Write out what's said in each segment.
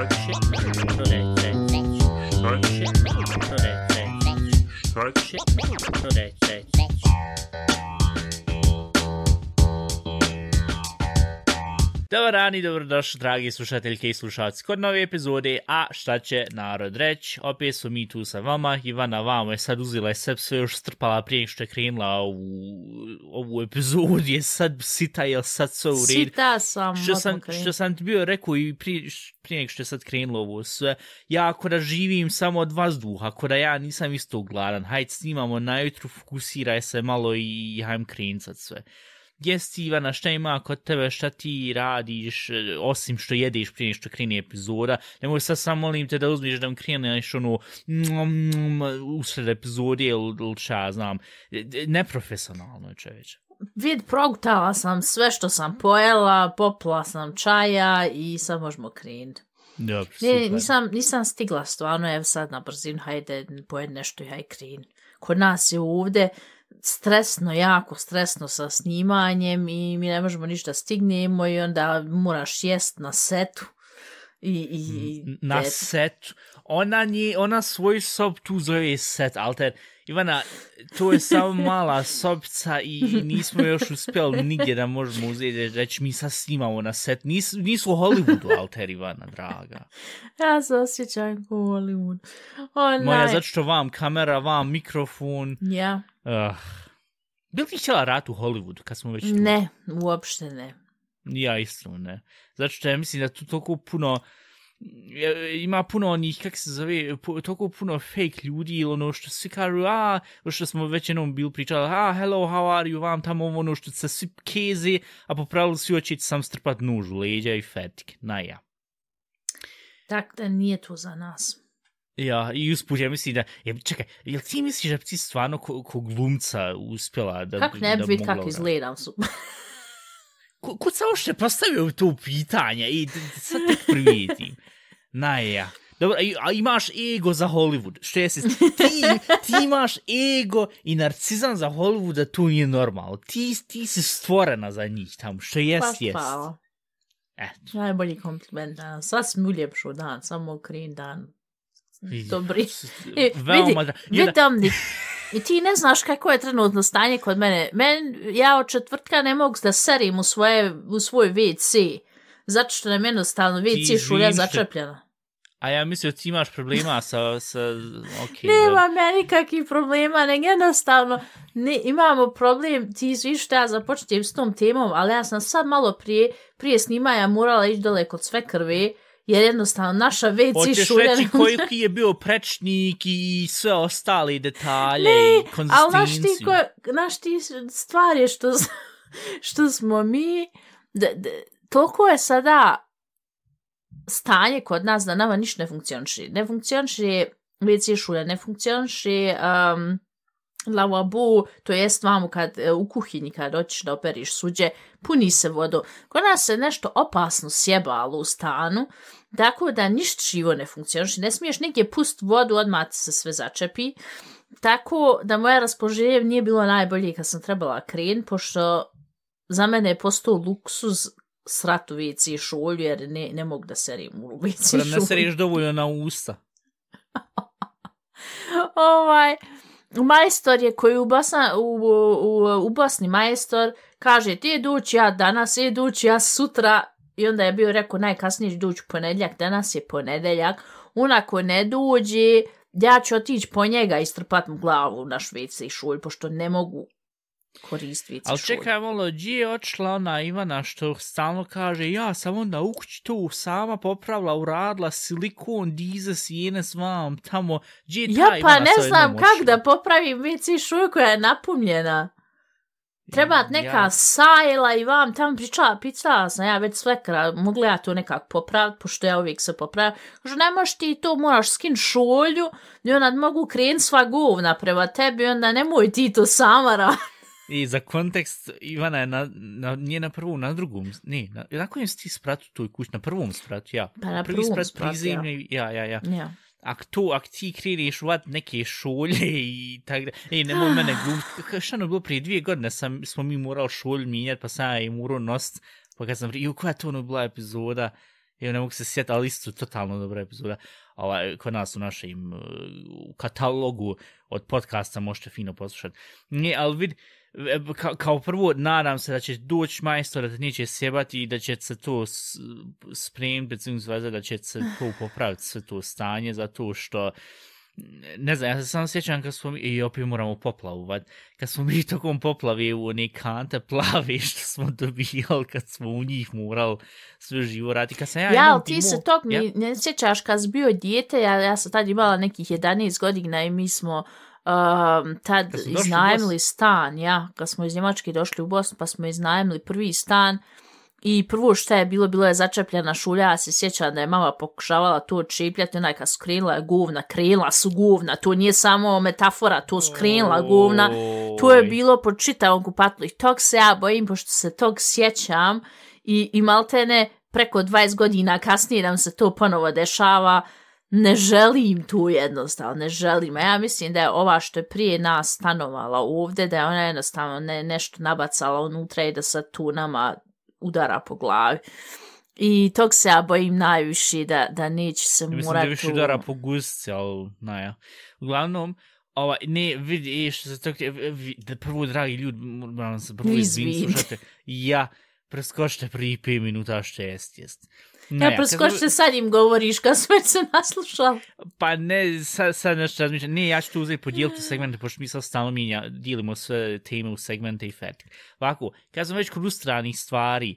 Dark shit. Today, today. Dark shit. Today, today. Dark shit. Today, today. Dobar dan i dobrodošli, dragi slušateljke i slušalci, kod nove epizode A šta će narod reći? Opet smo mi tu sa vama, Ivana vamo je sad uzela je sve, sve još strpala prije što je krenula u ovu epizodu, je sad sita, je sad sve u redu? Sita sam, što sam, što sam ti bio rekao i prije, prije što je sad krenulo ovo sve, ja ako da živim samo od vazduha, ako da ja nisam isto gladan, hajde snimamo najutru, fokusiraj se malo i hajdem krenut sad sve. Jesi Ivana, šta ima kod tebe, šta ti radiš, e, osim što jedeš prije što krene epizoda, nemoj sad samo molim te da uzmiš da mi kreneš ono mm, mm, usred epizode ili, ili šta znam, E, e, neprofesionalno je čoveče. Vid, progutala sam sve što sam pojela, popila sam čaja i sad možemo krenuti. Dobro, Ne, nisam, nisam stigla stvarno, evo sad na brzinu, hajde, pojedi nešto i hajde kren. Kod nas je ovdje stresno, jako stresno sa snimanjem i mi ne možemo ništa stignemo i onda moraš jest na setu. I, i, na eto. set. Ona, nje, ona svoj sob tu zove set, alter. Ivana, to je samo mala sobica i nismo još uspjeli nigdje da možemo uzeti reći mi sad snimamo na set. Nis, nisu u Hollywoodu, alter Ivana, draga. Ja se osjećam ko Hollywood. Onaj, Moja, zato što vam kamera, vam mikrofon. Ja, Uh, bil ti htjela rat u Hollywoodu kad smo već tu? ne, uopšte ne. Ja isto ne. Zato što ja mislim da tu toliko puno ima puno onih, kak se zove, toliko puno fake ljudi ili ono što svi kažu, a, što smo već jednom bili pričali, a, hello, how are you, vam tamo ono što se svi keze, a po pravilu svi hoćete sam strpat nuž u leđa i fetik, na ja. Tako da nije to za nas. Ja, i usput, ja mislim da, ja, čekaj, jel ti misliš da bi ti stvarno ko, ko glumca uspjela da... Kako ne bi vid mogla kako uraditi? izgledam su. Ko, ko se uopšte postavio to pitanje i sad tek primijetim. Naja. Dobro, a imaš ego za Hollywood. Što jesi? Ti, ti imaš ego i narcizam za Hollywood, da to nije normalno. Ti, ti si stvorena za njih tamo. Što jest, Baš jest. hvala. Eto. Najbolji kompliment danas. Si mi uljepšu dan, samo krin dan. Dobri. E, Veoma vidi, vidi i ti ne znaš kako je trenutno stanje kod mene. Men, ja od četvrtka ne mogu da serim u, svoje, u svoj WC. Zato što nam jednostavno WC šulja začepljena. A ja mislio ti imaš problema sa... sa okay, Nema ja nikakvih problema, nego jednostavno ne, imamo problem, ti viš što ja započnem s tom temom, ali ja sam sad malo prije, prije snimanja morala ići dole kod sve krve, jer jednostavno naša WC Hoćeš šulja... reći koliki je bio prečnik i sve ostali detalje Ne, i konzistenciju. ali znaš ti, ko, znaš ti stvari što, s- što smo mi, da, da, toliko je sada stanje kod nas da nama ništa ne funkcioniše. Ne funkcioniše WC šulja, ne funkcioniše um, lavabo, to jest vamo kad e, u kuhinji kad hoćeš da operiš suđe, puni se vodu. Kod nas se nešto opasno sjebalo u stanu, tako da ništa živo ne funkcioniše. Ne smiješ negdje pust vodu, odmah ti se sve začepi. Tako da moje raspoloženje nije bilo najbolje kad sam trebala kren, pošto za mene je postao luksuz srat u WC šolju, jer ne, ne mogu da serim u WC Ko da ne šolju. seriš dovoljno na usta. ovaj, majstor je koji u, Bosna, u, u, u Bosni majstor kaže ti je ja danas, je duć ja sutra i onda je bio rekao najkasnije ću duć ponedjeljak, danas je ponedeljak, unako ne dođe, ja ću otići po njega i strpat mu glavu na švice i šulj, pošto ne mogu koristiti Ali čekaj malo, gdje je očela ona Ivana što stalno kaže ja sam onda u kući to sama popravila, uradila silikon, dize, sjene s vam, tamo, gdje je ta Ja pa Ivana ne sa znam jednom kak očilom? da popravim WC šulj koja je napunjena. Treba neka Ja, sajla i vam tam pričala, pisala sam ja već sve kra, mogla ja to nekako popraviti, pošto ja uvijek se popravim. Kažu, ne možeš ti to, moraš skin šolju i onda mogu krenut sva govna prema tebi, onda nemoj ti to sama raditi. I za kontekst, Ivana je na, na, nije na prvom, na drugom, ne, na, na kojem si ti spratu toj kući? Na prvom spratu, ja. Pa na Prvi prvom sprat spratu, ja. prizemlje, ja, ja, ja. Ja. Ak to, ak ti kreneš vat neke šolje i tak da, ej, nemoj mene glumiti, šta ono bilo prije dvije godine, sam, smo mi morali šolju mijenjati, pa sam ja i morao nost, pa kad sam, jo, koja je to ono bila epizoda, Ja ne mogu se sjetiti, ali isto totalno dobra epizoda. Ovaj, kod nas u našem e, u katalogu od podcasta možete fino poslušati. Ne, ali vidi, e, kao, kao prvo, nadam se da će doći majstor, da te neće sjebati i da će se to spremiti, da će se to popraviti, sve to stanje, zato što ne znam, ja se samo sjećam kad smo mi, i opet moramo poplavu, vad, kad smo mi tokom poplave u one kante plave što smo dobijali kad smo u njih morali sve živo raditi. Kad sam ja, ja ali ti timo, se tog ja? ne sjećaš kad si bio dijete, ja, ja sam tad imala nekih 11 godina i mi smo um, tad iznajmili stan, ja, kad smo iz Njemačke došli u Bosnu, pa smo iznajmili prvi stan, I prvo što je bilo, bilo je začepljena šulja, ja se sjećam da je mama pokušavala to čepljati, onaj kad skrenula je govna, krenula su govna, to nije samo metafora, to skrenula govna, to je bilo po čitavom kupatlu. I tog se ja bojim, pošto se tog sjećam i, i maltene preko 20 godina kasnije nam se to ponovo dešava, ne želim tu jednostavno, ne želim. A ja mislim da je ova što je prije nas stanovala ovdje, da je ona jednostavno ne, nešto nabacala unutra i da sad tu nama udara po glavi. I tog se ja bojim najviše da, da neće se morati... Mislim da više udara po gusci, ali naja. Uglavnom, ova, ne, vidi, e, što se tog, da prvo, dragi ljudi, moram se prvo izvin, slušate, ja, preskočite prvi 5 minuta što jest, jest. Ne, ja, preskočite kad... sad im govoriš kad smo se naslušali. Pa ne, sad, sad nešto razmišljam. Ne, ja ću to uzeti podijeliti segmente, pošto mi sad stalno minja, dijelimo sve teme u segmente i fet. Ovako, kad sam već kod stranih stvari,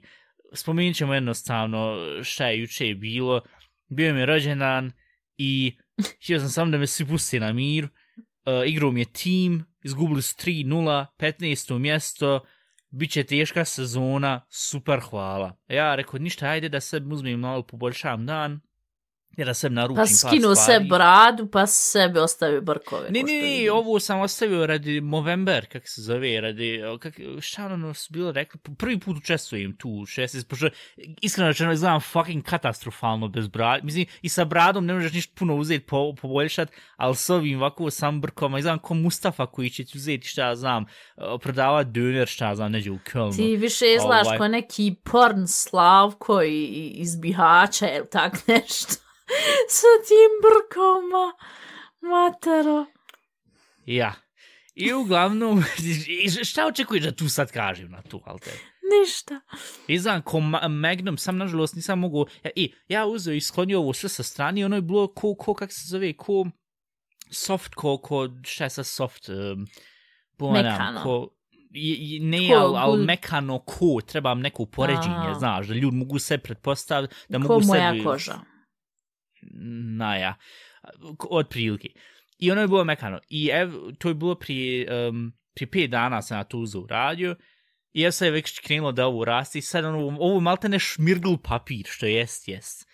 spomenut ćemo jednostavno šta je juče bilo. Bio mi je rođendan i htio sam samo da me svi pusti na mir. Uh, igrao mi je tim, izgubili su 3-0, 15. mjesto, Biće teška sezona, super hvala. Ja rekao, ništa, ajde da se uzmem malo poboljšam dan, jer da se naručim pa skinu se bradu, pa sebe ostavio brkove. Ne, ne, ne, ovo sam ostavio radi Movember, kak se zove, radi, kak, šta ono su bilo rekli, prvi put učestvujem tu, 16, pošto iskreno rečeno izgledam fucking katastrofalno bez brada, mislim, i sa bradom ne možeš ništa puno uzeti, po, poboljšat, ali s ovim ovako sam brkoma, izgledam ko Mustafa koji će ti uzeti, šta znam, prodava döner, šta znam, neđe u Kölnu. Ti više izgledaš ovaj. ko neki porn slavko iz Bihaća, ili tak nešto. sa tim brkoma, matero. Ja. I uglavnom, šta očekuješ da tu sad kažem na tu, ali Ništa. I znam, ko Magnum, sam nažalost nisam mogu... Ja, i, ja uzeo i sklonio ovo sve sa strani, ono je bilo ko, ko, kak se zove, ko soft, ko, ko, šta je sa soft? Um, mekano. Ko, i, ne, ko, ali al mekano ko, trebam neko poređenje, znaš, da ljudi mogu se pretpostaviti, da ko mogu sebi... Ko moja koža naja, od prilike. I ono je bilo mekano. I ev, to je bilo prije, um, prije pet dana sam na to uzao radio. I ja sam je već krenulo da ovo rasti. Sad ono, ovo malte ne šmirgl papir, što jest, jest.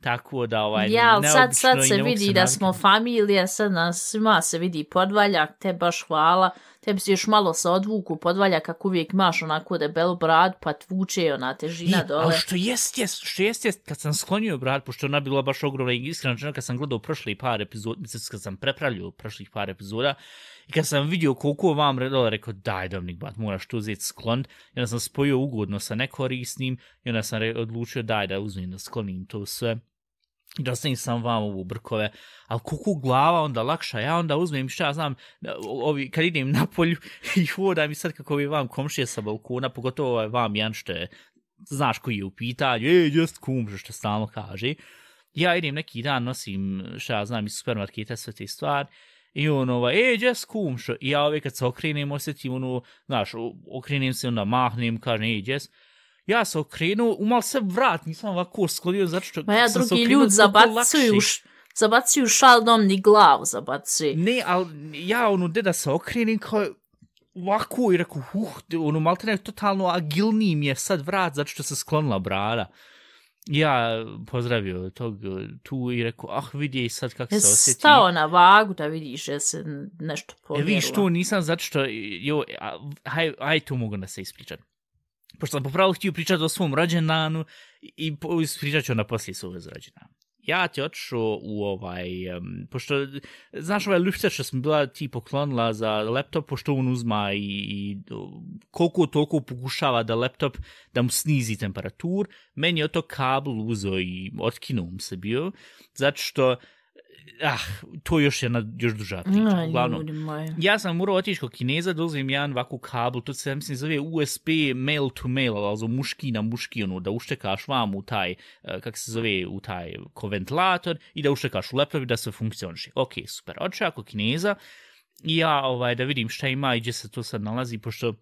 Tako da, ovaj, Ja, sad, sad se vidi da smo familija, sad nas svima se vidi podvaljak, te baš hvala tebi si još malo se odvuku podvalja kako uvijek imaš onako debelu brad, pa tvuče ona težina I, dole. Ali što jest, jest, što jest, jest, kad sam sklonio brad, pošto ona bila baš ogromna i iskreno, kad sam gledao prošli par epizoda, mislim, kad sam prepravljio prošlih par epizoda, i kad sam vidio koliko vam redala, rekao, daj, Dominik, bat, moraš to uzeti sklon, i onda sam spojio ugodno sa nekorisnim, i onda sam odlučio, daj, da uzmem da sklonim to sve da sam sam vam ovu brkove, ali kuku glava onda lakša, ja onda uzmem šta ja znam, ovi, kad idem na polju i hodam i sad kako bi vam komšije sa balkona, pogotovo ovaj vam Jan što je, znaš koji je u pitanju, ej, jest kum, što stalno kaže, ja idem neki dan, nosim šta ja znam iz supermarketa sve te stvari, I on ovaj, ej, just kumšo. i ja ove kad se okrenem, osjetim ono, znaš, okrenem se, onda mahnem, kažem, ej, just, ja se okrenuo, umal se vrat, nisam ovako sklonio, zato što... Ma ja drugi ljud zabacuju, zabacuju šaldom ni glavu zabacuju. Ne, ali ja ono, da se okrenim kao ovako i rekao, uh, ono, malo te totalno agilniji mi je sad vrat, zato što se sklonila brada. Ja pozdravio tog tu i rekao, ah, vidi sad kako se osjeti. Stao na vagu da vidiš da se nešto pomjerilo. E, vidiš tu, nisam zato što, jo, aj, aj tu mogu da se ispričam pošto sam popravo htio pričati o svom rođendanu i pričat ću na poslije svog rođendana. ja ti otišao u ovaj, um, pošto, znaš ovaj lufter što sam bila ti poklonila za laptop, pošto on uzma i, i koliko toliko pokušava da laptop, da mu snizi temperatur, meni je to kabel uzo i otkinuo mu se bio, zato što ah, to još jedna još duža priča. Aj, Uglavnom, ja sam morao otići kod Kineza uzmem jedan ovakvu kabel, to se mislim zove USB mail to mail, ali za muški na muški, ono, da uštekaš vam u taj, eh, kak se zove, u taj ko ventilator i da uštekaš u laptop i da se funkcioniše. Ok, super. Otišao kod Kineza i ja ovaj, da vidim šta ima i gdje se to sad nalazi, pošto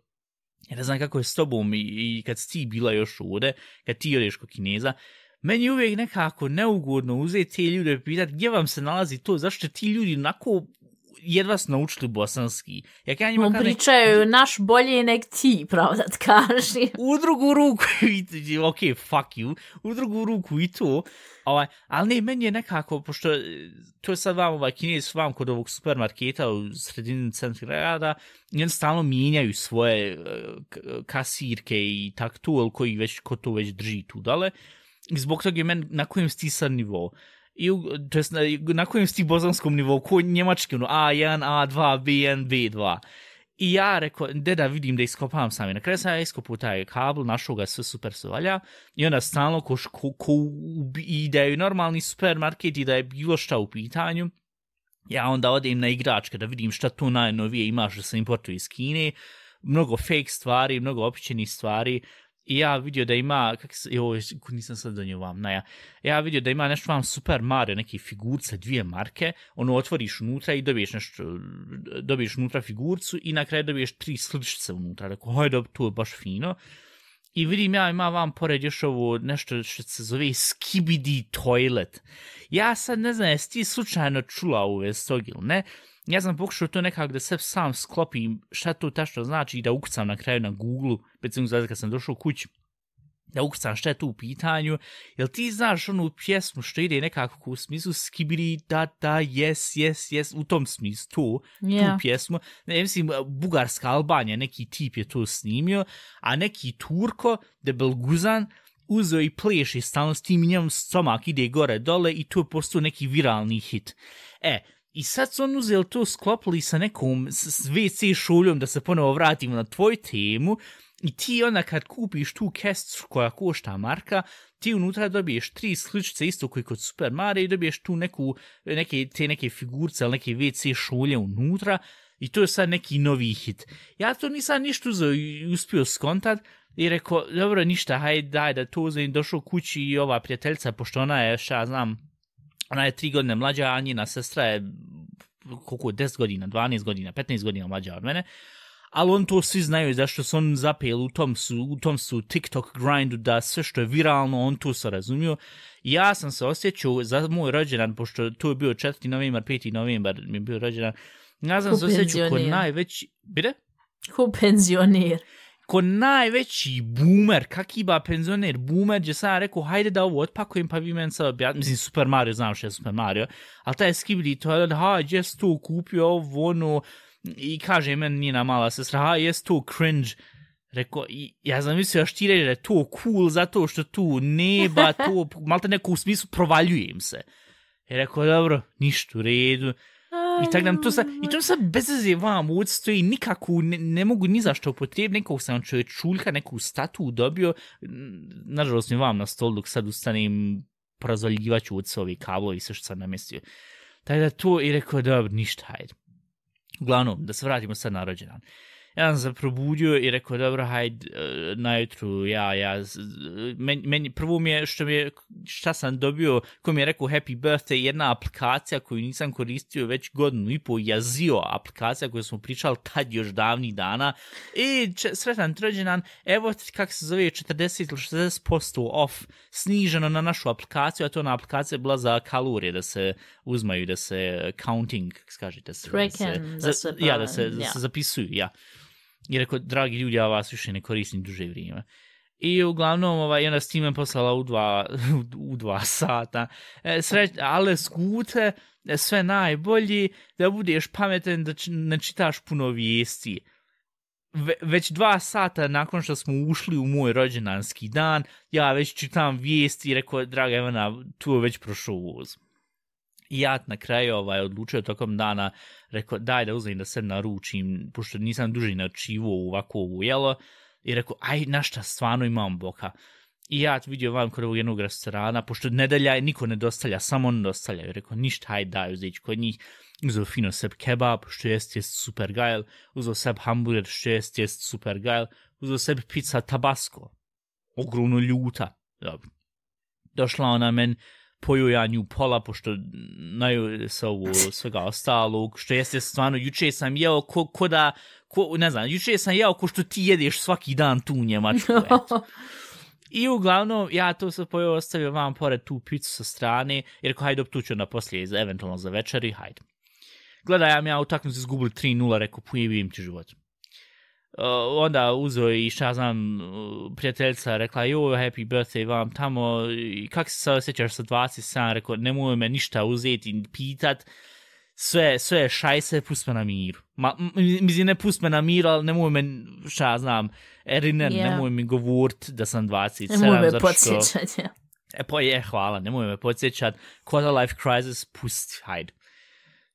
ja ne znam kako je s tobom i, i kad si ti bila još ovde, kad ti odeš kod Kineza, meni je uvijek nekako neugodno uzeti te ljude i pitati gdje vam se nalazi to, zašto ti ljudi onako jedva su naučili bosanski. Ja kad ja njima kažem, pričaju naš bolje nek ti, pravo da kaži. u drugu ruku, i- ok, fuck you, u drugu ruku i to, ovaj, ali ne, meni je nekako, pošto e, to je sad vam, ovaj, kinez vam kod ovog supermarketa u sredini centra grada, stalno mijenjaju svoje e, kasirke i tak to, ili koji već, ko to već drži tu dole, i zbog toga je men na kojem si sad nivou? I u, to jest, na, na kojem si bozanskom nivou, ko njemački, ono, A1, A2, B1, B2. I ja rekao, de da vidim da iskopavam sami. Na kraju sam ja iskopao taj kabel, našao ga sve super se valja. I onda stalno ko, ko, ko i da je normalni supermarket i da je bilo šta u pitanju, ja onda odem na igračke da vidim šta tu najnovije imaš da se importuje iz Kine. Mnogo fake stvari, mnogo opićenih stvari. I ja vidio da ima, kak se, joj, nisam sad donio vam, na ja, ja vidio da ima nešto vam Super Mario, neke figurce, dvije marke, ono otvoriš unutra i dobiješ nešto, dobiješ unutra figurcu i na kraju dobiješ tri sličice unutra. Rekao, hajde, to je baš fino. I vidim ja ima vam pored još ovo nešto što se zove Skibidi Toilet. Ja sad ne znam, jesi ti slučajno čula u stog ili ne? Ja sam pokušao to nekako da se sam sklopim šta to tačno znači i da ukucam na kraju na Google, recimo sad kad sam došao kući, da ukucam šta je tu u pitanju, jel ti znaš onu pjesmu što ide nekako u smislu skibidi da da yes yes yes u tom smislu to, Ja. tu pjesmu, ne mislim bugarska Albanija, neki tip je to snimio, a neki Turko, debel guzan, uzeo i pleše stalno s tim i njemu stomak ide gore dole i to je postao neki viralni hit. E, i sad su on uzeli to sklopili sa nekom s, WC šuljom da se ponovo vratimo na tvoju temu i ti onda kad kupiš tu kesticu koja košta marka, ti unutra dobiješ tri sličice isto koji kod Super Mario i dobiješ tu neku, neke, te neke figurce, ali neke WC šulje unutra i to je sad neki novi hit. Ja to nisam ništa uzeo i uspio skontat i rekao, dobro, ništa, hajde, daj da to uzem, došao kući i ova prijateljica, pošto ona je, šta ja znam, ona je tri godine mlađa, a njena sestra je koliko, 10 godina, 12 godina, 15 godina mlađa od mene, ali on to svi znaju zašto su on zapeli u tom su, u tom su TikTok grindu da sve što je viralno, on to se razumio. Ja sam se osjećao za moj rođendan, pošto to je bio 4. novembar, 5. novembar mi je bio rođendan, ja sam se osjećao ko penzioner. najveći, bide? Ko penzioner. Ko najveći boomer, kakiba penzioner boomer, gdje sam ja rekao, hajde da ovo otpakujem, pa vi meni sad objasnite, mislim, Super Mario, znam što je Super Mario, ali taj skibidi to, ha, gdje si to kupio, ovo, ono, i kaže meni njena mala sestra, ha, jes to cringe, Rekao, ja sam mislio još ti reći da je to cool zato što tu neba, to, malte neko u smislu provaljujem se. I rekao, dobro, ništa u redu. I tak nam to sa, i to sa bez veze vam odstoji nikako, ne, ne mogu ni zašto upotrijebiti, nekog sam čovjek čuljka, neku statu dobio, nažalost mi vam na stol dok sad ustanem, porazvaljivaću od se ovi kablovi i sve što sam namestio. Tako da to i rekao, dobro, ništa, hajde. Uglavnom, da se vratimo sad na rođendan. Ja sam se probudio i rekao, dobro, hajde, e, najutru, ja, ja, meni, meni, prvo mi je, što mi je, šta sam dobio, ko mi je rekao happy birthday, jedna aplikacija koju nisam koristio već godinu i pol, jazio aplikacija koju smo pričali tad još davnih dana, i če, sretan ti rođendan, evo kak se zove, 40 ili 60% off, sniženo na našu aplikaciju, a to na aplikacija bila za kalorije, da se uzmaju, da se counting, kako se kaže, da se, da se, da za- se ja, da se, da se zapisuju, ja. I rekao, dragi ljudi, ja vas više ne koristim duže vrijeme. I uglavnom, ovaj, onda s time poslala u dva, u dva sata. E, sreć, ale skute, e, sve najbolji, da budeš pametan, da č- ne čitaš puno vijesti. ve, već dva sata nakon što smo ušli u moj rođendanski dan, ja već čitam vijesti i rekao, draga Ivana, tu je već prošao voz. I ja na kraju ovaj, odlučio tokom dana, rekao, daj da uzmem da se naručim, pošto nisam duži načivo u ovako jelo, i rekao, aj, na šta, stvarno imam boka. I ja vidio vam kod ovog jednog restorana, pošto nedelja niko ne dostavlja, samo on dostavlja. I rekao, ništa, aj daj, uzeti kod njih uzeo fino seb kebab, što jest, jest super gajl, uzeo seb hamburger, što jest, jest super gajl, uzeo seb pizza tabasco, ogromno ljuta. Dobro. Došla ona men, poju ja nju pola, pošto naju se ovo svega ostalog, što jeste stvarno, juče sam jeo ko, ko da, ko, ne znam, juče sam jeo ko što ti jedeš svaki dan tu u Njemačku, eto. I uglavnom, ja to se pojeo ostavio vam pored tu picu sa strane, jer rekao, hajde, tu ću na poslije, eventualno za večeri, hajde gledaj, ja mi ja utakmicu izgubili 3-0, rekao, pujevim ti život. Uh, onda uzeo i šta znam, prijateljica rekla, jo, happy birthday vam tamo, i kak se sad osjećaš sa 27, rekao, nemoj me ništa uzeti i pitat, sve, sve šajse, pust me na miru. Ma, mislim, ne pust me na miru, ali nemoj me, šta znam, Eriner, yeah. nemoj mi govorit da sam 27. Nemoj me podsjećat, ja. E, pa je, hvala, nemoj me podsjećat. Quarter life crisis, pusti, hajde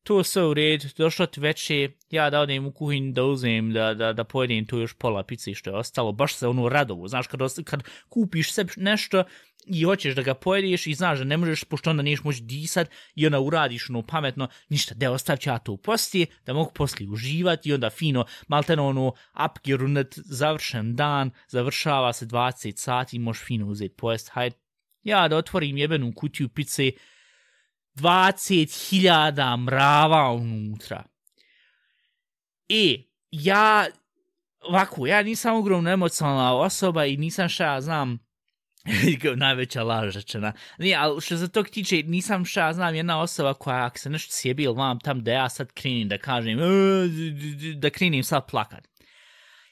to sve u red, došlo ti veće, ja da odem u kuhinju da uzem, da, da, da pojedem tu još pola pice što je ostalo, baš se ono radovo, znaš, kad, kad kupiš sebi nešto i hoćeš da ga pojedeš i znaš da ne možeš, pošto onda niješ moći disat i onda uradiš ono pametno, ništa, da ostav ću ja to u poslije, da mogu poslije uživati i onda fino, malte ono, upgerunet, završen dan, završava se 20 sati, možeš fino uzeti pojest, hajde, ja da otvorim jebenu kutiju pice, 20.000 mrava unutra. I ja, ovako, ja nisam ogromno emocionalna osoba i nisam šta, znam, najveća laž rečena. Nije, ali što za tog tiče, nisam šta, znam, jedna osoba koja, ako se nešto sjebi ili vam tam da ja sad krenim da kažem, e, da krenim sad plakat.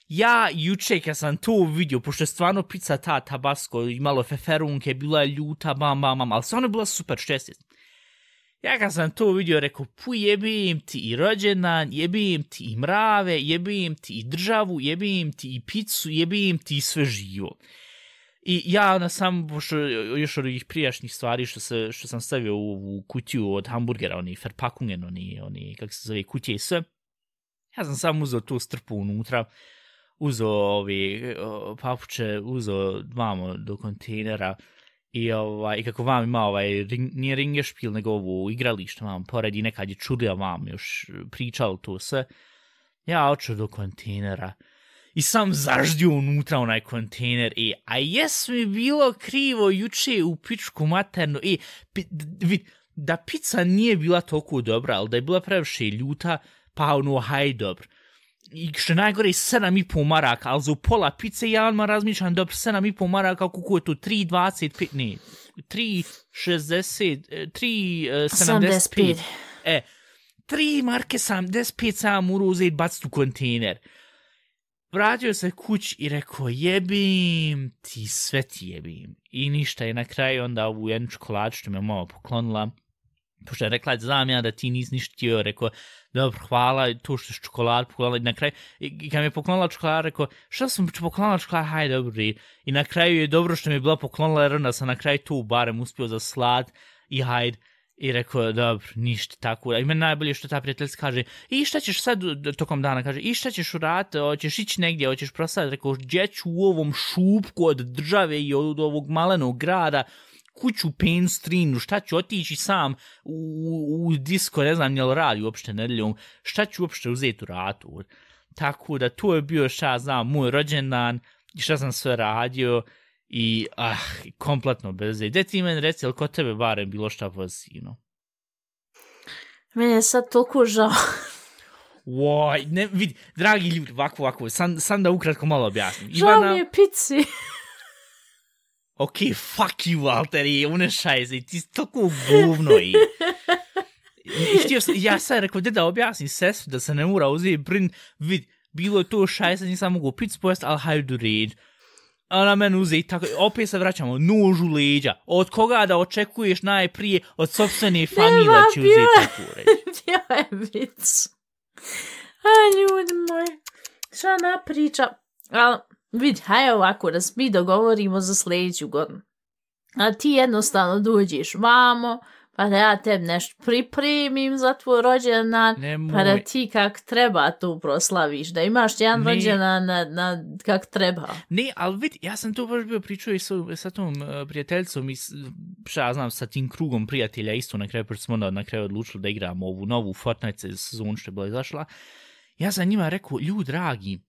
Ja juče kad sam to vidio, pošto je stvarno pizza ta tabasco, imalo feferunke, bila je ljuta, bam, bam, bam, ali stvarno je bila super šestist. Ja kad sam to vidio, rekao, pu jebim ti i rođendan, jebim ti i mrave, jebim ti i državu, jebim ti i picu, jebim ti i sve živo. I ja na sam, pošto još od ovih prijašnjih stvari što, se, što sam stavio u, u kutiju od hamburgera, oni ferpakungen, oni, oni, kako se zove, kutije i sve, ja sam sam uzeo tu strpu unutra, uzeo ovi papuče, uzeo dvamo do kontejnera, I, ovaj, kako vam ima ovaj, ring, nije ringešpil, nego ovo igralište vam pored i nekad je čudija vam još e, pričalo to sve. Ja oču do kontejnera i sam zaždio unutra onaj kontejner i a jes mi bilo krivo juče u pičku maternu i vid, da pizza nije bila toliko dobra, ali da je bila previše ljuta, pa ono, haj dobro i što najgore je 7,5 maraka, ali za pola pice ja odmah razmišljam, dobro, 7,5 maraka, kako je to 3,25, ne, 3,60, 3,75. E, 3 marke 75 sam morao uzeti baciti u kontejner. Vratio se kuć i rekao, jebim ti, sve ti jebim. I ništa, i na kraju onda ovu jednu čokoladu što mi je mama poklonila, pošto je rekla, znam ja da ti nisi ništa htio, rekao, dobro, hvala, tu što je čokolad poklonila, i na kraju, i, kad mi je poklonila čokolad, rekao, što sam poklonila čokolad, hajde, dobro, i, i na kraju je dobro što mi je bila poklonila, jer onda sam na kraju tu barem uspio za slad, i hajde, i rekao, dobro, ništa, tako, i meni najbolje što ta prijateljica kaže, i šta ćeš sad tokom dana, kaže, i šta ćeš urati, hoćeš ići negdje, hoćeš prosad, rekao, gdje ću u ovom šupku od države i od ovog malenog grada, kuću penstrinu, šta ću otići sam u, u disko, ne znam, jel radi uopšte nedeljom, šta ću uopšte uzeti u ratu. Tako da to je bio šta znam, moj rođendan i šta sam sve radio i ah, kompletno bez Gde ti meni reci, ali kod tebe barem bilo šta pozitivno? Mene je sad toliko žao. Woj, ne, vidi, dragi ljudi, ovako, ovako, sam, sam da ukratko malo objasnim. Žao Ivana... mi je pici. Ok, fuck you, Alteri, une šajze, ti si toliko govno i... Htio sam, ja sam rekao, da objasnim sestru da se ne mora uzeti brin, vid, bilo je to šajze, nisam mogu picu pojest, ali hajdu red. A ona mene uze i tako, opet se vraćamo, nož u leđa. Od koga da očekuješ najprije, od sobstvene familije će uzeti tako reći. Ja je vic. A ljudi moji. Šta napriča? Ali, vidi, hajde ovako, da mi dogovorimo za sljedeću godinu. A ti jednostavno dođeš vamo, pa da ja tebi nešto pripremim za tvoj rođendan, Nemoj. pa da ti kak treba tu proslaviš, da imaš jedan Ne. rođendan na, na kak treba. Ne, ali vidi, ja sam to baš bio pričao i sa, sa tom uh, prijateljicom i šta ja znam, sa tim krugom prijatelja isto na kraju, pošto smo onda na kraju odlučili da igramo ovu novu Fortnite sezonu što je bila izašla. Ja sam njima rekao, ljud dragi,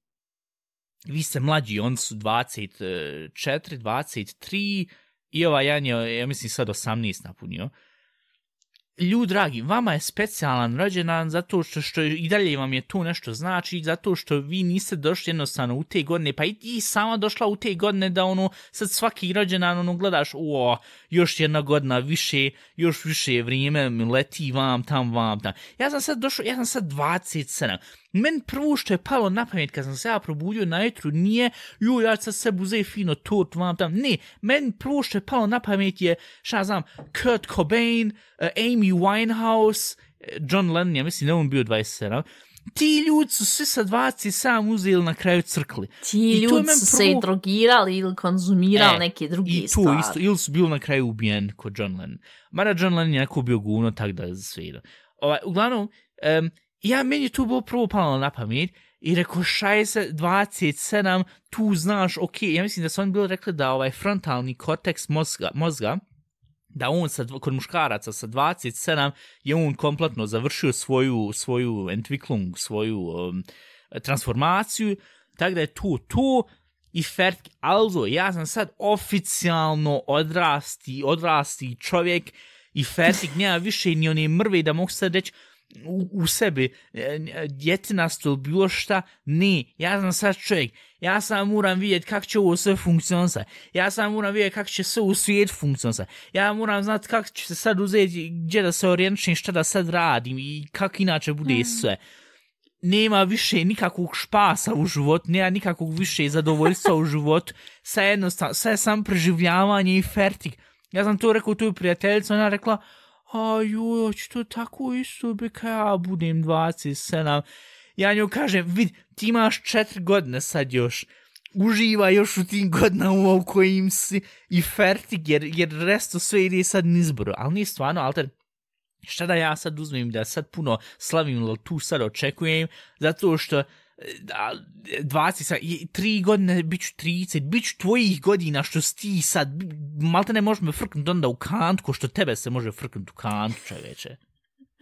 vi ste mlađi, oni su 24, 23 i ovaj jedan je, ja mislim, sad 18 napunio. Ljud dragi, vama je specijalan rođendan zato što, što i dalje vam je to nešto znači, zato što vi niste došli jednostavno u te godine, pa i ti sama došla u te godine da ono, sad svaki rođendan ono gledaš, o, još jedna godina više, još više vrijeme leti vam tam, vam tam. Ja sam sad došao, ja sam sad 27. Men prvo što je palo na pamet kad sam se ja probudio na jutru nije, jo, ja sad sebi uzeti fino tort vam tam. Ne, men prvo što je palo na pamet je, šta znam, Kurt Cobain, uh, Amy Winehouse, eh, John Lennon, ja mislim da on bio 27. Ti ljudi su svi sa 27 uzeli na kraju crkli. Ti I to ljudi su se i prvo- drogirali ili konzumirali E, neke druge I to stvari. isto, ili su bili na kraju ubijen kod John Lennon. Mada John Lennon je neko bio guvno, tak da sve ide. Ovaj, uglavnom, um, ja meni tu bilo prvo palo na pamet i rekao 27, tu znaš, ok, ja mislim da su oni bili rekli da ovaj frontalni korteks mozga, mozga da on sa, kod muškaraca sa 27 je on kompletno završio svoju, svoju entwicklung, svoju um, transformaciju, tako da je tu to i fertig. alzo, ja sam sad oficijalno odrasti, odrasti čovjek i fertig, nema više ni one mrve da mogu sad reći u, u sebi e, djetinasto ili bilo šta, ne, ja sam sad čovjek, ja sam moram vidjeti kako će ovo sve funkcionisa, ja sam moram vidjeti kako će sve u svijet funkcionisa, ja moram znati kako će se sad uzeti, gdje da se orijentišem, šta da sad radim i kako inače bude sve. Nema više nikakvog špasa u životu, nema nikakvog više zadovoljstva u životu, sve jednostavno, sve je sam preživljavanje i fertig. Ja sam to rekao tu prijateljicu, ona rekla, a joj, će to tako isto bi kad ja budem 27. Ja nju kažem, vid, ti imaš četiri godine sad još, uživa još u tim godinama u kojim si i fertig, jer, jer resto sve ide sad nizbro, ali nije stvarno, alter, šta da ja sad uzmem da sad puno slavim ili tu sad očekujem, zato što 20, i- tri godine, bit ću 30, bit ću tvojih godina što si ti sad, malte ne možeš me frknuti onda u kantu, ko što tebe se može frknuti u kantu, čoveče.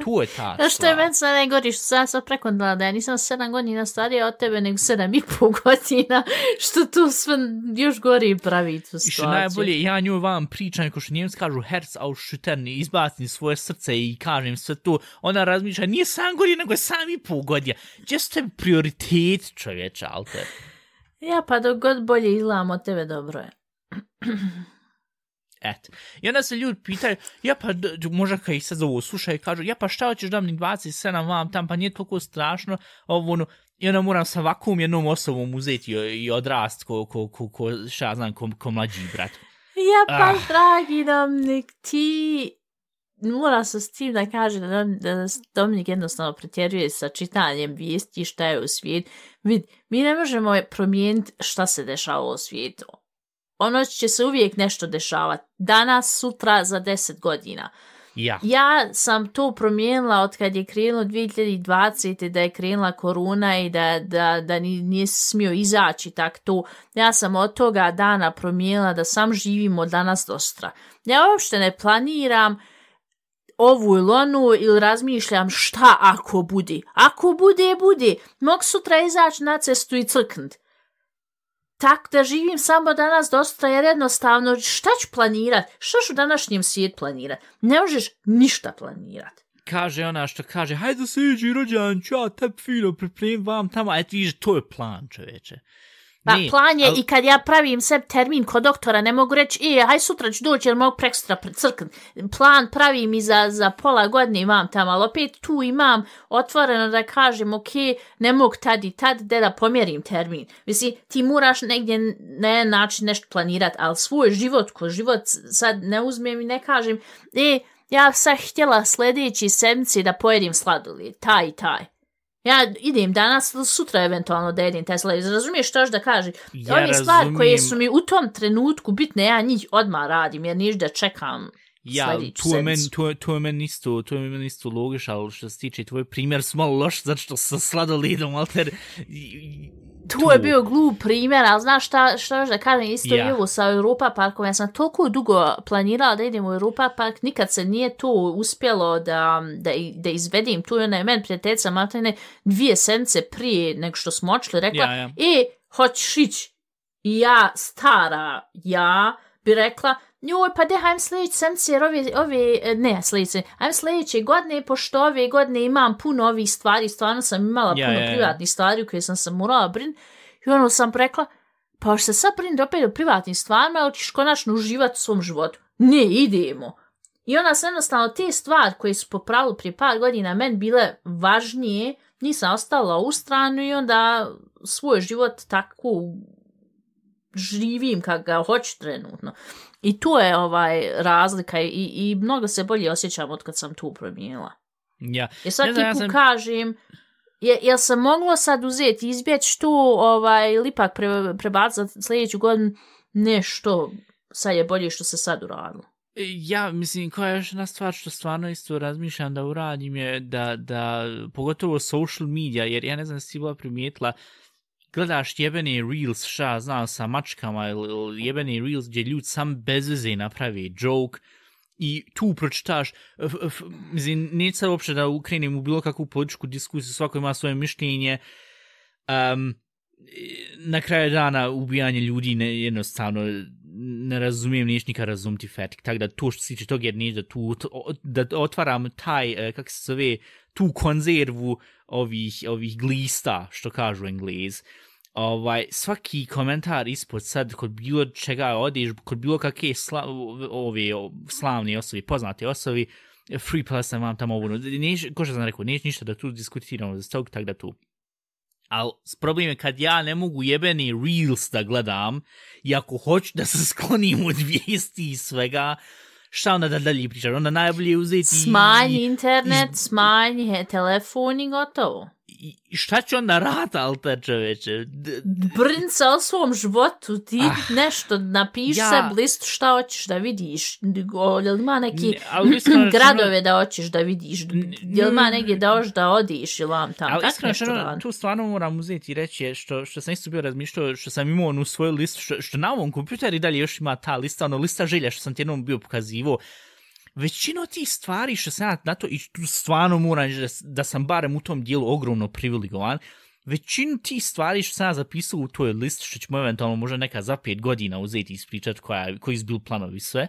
Tu je ta Znaš što je meni sad najgori što sam sad prekonala da ja nisam sedam godina starija od tebe nego sedam i pol godina što tu sve još gori pravi tu I što situaciju. najbolje, ja njoj vam pričam, ko što njemci kažu herc ausschüttern, izbacim svoje srce i kažem sve to, ona razmišlja, nije sam godina, nego je sam i pol godina. Gdje su tebi prioritet, čovječe, alter? Ja pa dok god bolje izgledam od tebe dobro je. Et. I onda se ljudi pitaju, ja pa, možda kad ih sad ovo slušaju, kažu, ja pa šta hoćeš da mi 27 vam tam, pa nije toliko strašno, ovo, ono, i onda moram sa ovakvom jednom osobom uzeti i, odrast ko, ko, ko, ko, šta ja znam, ko, ko mlađi brat. Ja pa, Ah. dragi Dominik, ti mora se s tim da kaže da, da Dominik jednostavno pretjeruje sa čitanjem vijesti šta je u svijetu. Vid, mi ne možemo promijeniti šta se dešava u svijetu. Ono će se uvijek nešto dešavati. Danas, sutra, za deset godina. Ja. Ja sam to promijenila od kad je krenulo 2020. da je krenula korona i da, da, da ni, nije smio izaći tak to. Ja sam od toga dana promijenila da sam živim od danas do sutra. Ja uopšte ne planiram ovu ili onu ili razmišljam šta ako bude. Ako bude, bude. Mog sutra izaći na cestu i crknut. Tak da živim samo danas dosta jer jednostavno šta ću planirat? Šta ću današnjem svijet planirat? Ne možeš ništa planirat. Kaže ona što kaže, hajde se iđi rođan, ću ja tebi fino pripremim vam tamo, eto vidiš, to je plan, čoveče. Pa Ne, plan je al- i kad ja pravim sebi termin kod doktora, ne mogu reći, e, haj sutra ću doći jer mogu prekstra crknut. Plan pravim i za, za pola godine imam tamo, ali opet tu imam otvoreno da kažem, ok, ne mogu tad i tad, de da pomjerim termin. Mislim, ti moraš negdje jedan način nešto planirat, ali svoj život, ko život sad ne uzmem i ne kažem, e, ja sam htjela sljedeći sedmici da pojedim sladoled, taj i taj. Ja idem danas, sutra eventualno da jedem taj sladoled. Razumiješ što još da kaže? Ja Ove stvari koje su mi u tom trenutku bitne, ja njih odmah radim, jer niš da čekam Ja, tu je meni, tu, je- tu je meni isto, tu je meni isto logiš, ali što se tiče tvoj primjer su malo loš, zato što sa sladoledom, alter, Tu je bio glup primjer, ali znaš šta, šta još da kažem, isto yeah. i ovo sa Europa parkom, ja sam toliko dugo planirala da idem u Europa park, nikad se nije to uspjelo da, da, da izvedim, tu je ona je meni prijateljica Martine dvije sedmice prije nego što smo očeli, rekla, Ja, ja. e, hoćeš ići? I ja, stara, ja, bi rekla, njoj, pa de, hajdem sljedeće sedmice, jer ove, ove, e, ne, sljedeće, hajdem sljedeće godine, pošto ove godine imam puno ovih stvari, stvarno sam imala Ja, puno ja, ja. privatnih stvari u koje sam se morala brin, i ono sam rekla, pa hoćeš se sad brin opet o privatnim stvarima, ili ćeš konačno uživati u svom životu? Ne, idemo. I onda sam jednostavno te stvari koje su po pravilu prije par godina meni bile važnije, nisam ostala u stranu i onda svoj život tako živim kak ga hoću trenutno. I tu je ovaj razlika i, i mnogo se bolje osjećam od kad sam tu promijenila. ja. Jer svaki Ne znam, ja sam- kažem, je, jel se moglo sad uzeti, izbjeći tu, ovaj, ili ipak pre, prebaciti za sljedeću godinu nešto, sad je bolje što se sad uradilo. Ja, mislim, koja je još jedna stvar što stvarno isto razmišljam da uradim je da, da pogotovo social media, jer ja ne znam si bila primijetila, gledaš jebeni reels, šta znam, sa mačkama ili, jebeni reels gdje ljudi sam bez veze napravi joke i tu pročitaš, mislim, neću sad uopće da ukrenem u bilo kakvu političku diskusiju, svako ima svoje mišljenje, um, na kraju dana ubijanje ljudi ne, jednostavno ne razumijem, niješ nikad razumiti fetik, tako da to što se tiče tog jer nije da tu da otvaram taj, e, kak kako se zove, tu konzervu ovih, ovih glista, što kažu englez. Ovaj, svaki komentar ispod sad, kod bilo čega odeš, kod bilo kakve sla, ove slavne osobe, poznate osobe, free plus vam tamo ovo, neš, ko što sam rekao, neš ništa da tu diskutiramo za tog, tako da tu Ali problem je kad ja ne mogu jebeni reels da gledam i ako hoću da se sklonim od vijesti i svega, šta onda da dalje pričaš? Onda najbolje je uzeti... Smanji i- internet, iz- smanji telefon i gotovo. I, šta ću onda rata, alter čoveče? D- Brin se o svom životu, ti Ah, nešto napiši ja- ja, se listu šta hoćeš da vidiš, jel ima neki Ne, iskreno gradove da hoćeš da vidiš, jel ima negdje da hoćeš da odiš ili vam tamo, Ali tak iskreno nešto što radi. tu stvarno moram uzeti i reći što, što sam isto bio razmišljao, što sam imao onu svoju listu, što, što na ovom kompjuteru i dalje još ima ta lista, ono lista želja što sam ti jednom bio pokazivo. Većina tih stvari što sam ja na to, i tu stvarno moram da, da sam barem u tom dijelu ogromno privilegovan, većinu tih stvari što sam ja zapisao u toj listi, što ćemo eventualno možda neka za pet godina uzeti i ispričati koja, koji su planovi sve,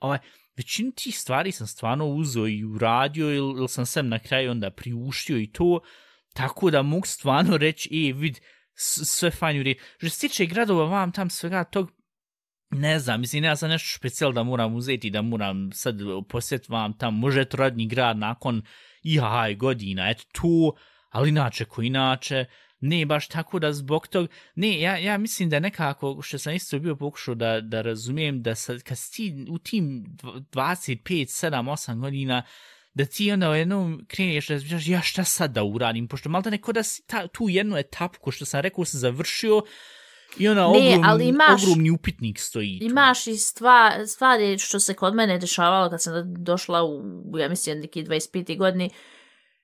ovaj, većinu tih stvari sam stvarno uzeo i uradio ili, ili sam sem na kraju onda priuštio i to, tako da mogu stvarno reći, e, vid, sve fajn uri. redu. Što se tiče gradova, vam tam svega tog, ne znam, mislim, ja sam nešto specijal da moram uzeti, da moram sad posjet vam tam, može to radni grad nakon ihaj godina, eto tu, ali inače ko inače, ne baš tako da zbog tog, ne, ja, ja mislim da nekako, što sam isto bio pokušao da, da razumijem, da sad, kad si ti u tim 25, 7, 8 godina, da ti onda u jednom kreneš da razmišljaš, ja šta sad da uradim, pošto malo da neko da si ta, tu jednu etapku, što sam rekao, sam završio, i ona Ne, ogrom, ali imaš- ogromni upitnik stoji tu. Imaš i stva, stvari što se kod mene dešavalo kad sam došla u, ja mislim, neki 25. godini,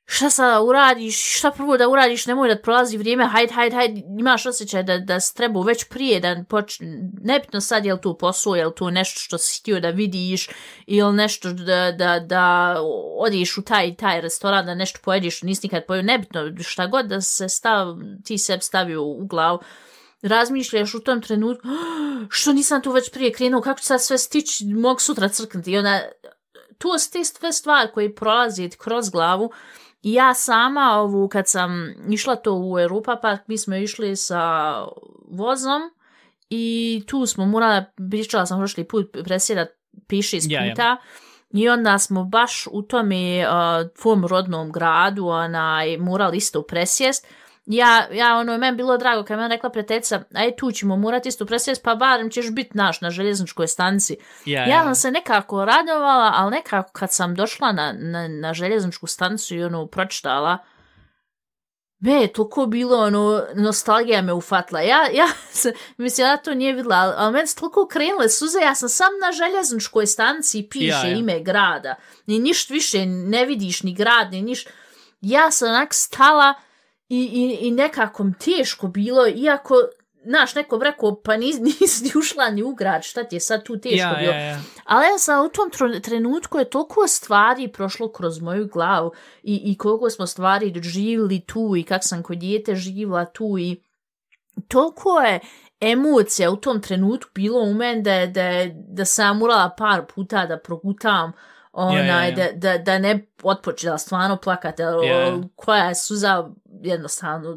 šta sada uradiš, šta prvo da uradiš, nemoj da prolazi vrijeme, hajde, hajde, hajde, imaš osjećaj da, da si trebao već prije da počne, nebitno sad je li tu posao, je li tu nešto što si htio da vidiš, ili nešto da, da, da odiš u taj taj restoran, da nešto pojediš, nisi nikad pojeo, nebitno, šta god da se stav, ti sebi stavio u glavu, razmišljaš u tom trenutku, "Ah, što nisam tu već prije krenuo, kako ću sad sve stići, mogu sutra crknuti. I onda, tu su te sve stvari koje prolazi kroz glavu. I ja sama, ovu, kad sam išla to u Europa Park, mi smo išli sa vozom i tu smo morala, pričala sam prošli put, presjedat piše iz Ja, ja. puta. I onda smo baš u tome uh, tvom rodnom gradu onaj, morali isto presjest. Ja, ja ono, meni bilo drago kad meni rekla prijateljica, aj tu ćemo morati isto presjest, pa barem ćeš biti naš na željezničkoj stanci. ja, Ja sam se nekako radovala, ali nekako kad sam došla na, na, na željezničku stanicu i ono pročitala, be, toliko bilo, ono, nostalgija me ufatla. Ja, ja sam, mislim, ja to nije videla, ali, ali meni su toliko krenule suze, ja sam sam na željezničkoj stanciji piše Ja, ja. ime grada. Ni ništa više ne vidiš, ni grad, ni ništa. Ja sam onak stala i, i, i nekako mi teško bilo, iako, znaš, neko rekao, pa nis, nisi ni ušla ni u grad, šta ti je sad tu teško ja, bilo. ja, ja. Ali ja sam u tom trenutku je toliko stvari prošlo kroz moju glavu i, i koliko smo stvari doživjeli tu i kak sam kod dijete živjela tu i toliko je emocija u tom trenutku bilo u meni da, da, da sam morala par puta da progutam onaj, Ja, ja, ja. Da, da, da ne otpočela stvarno plakati, Ja. koja je suza jednostavno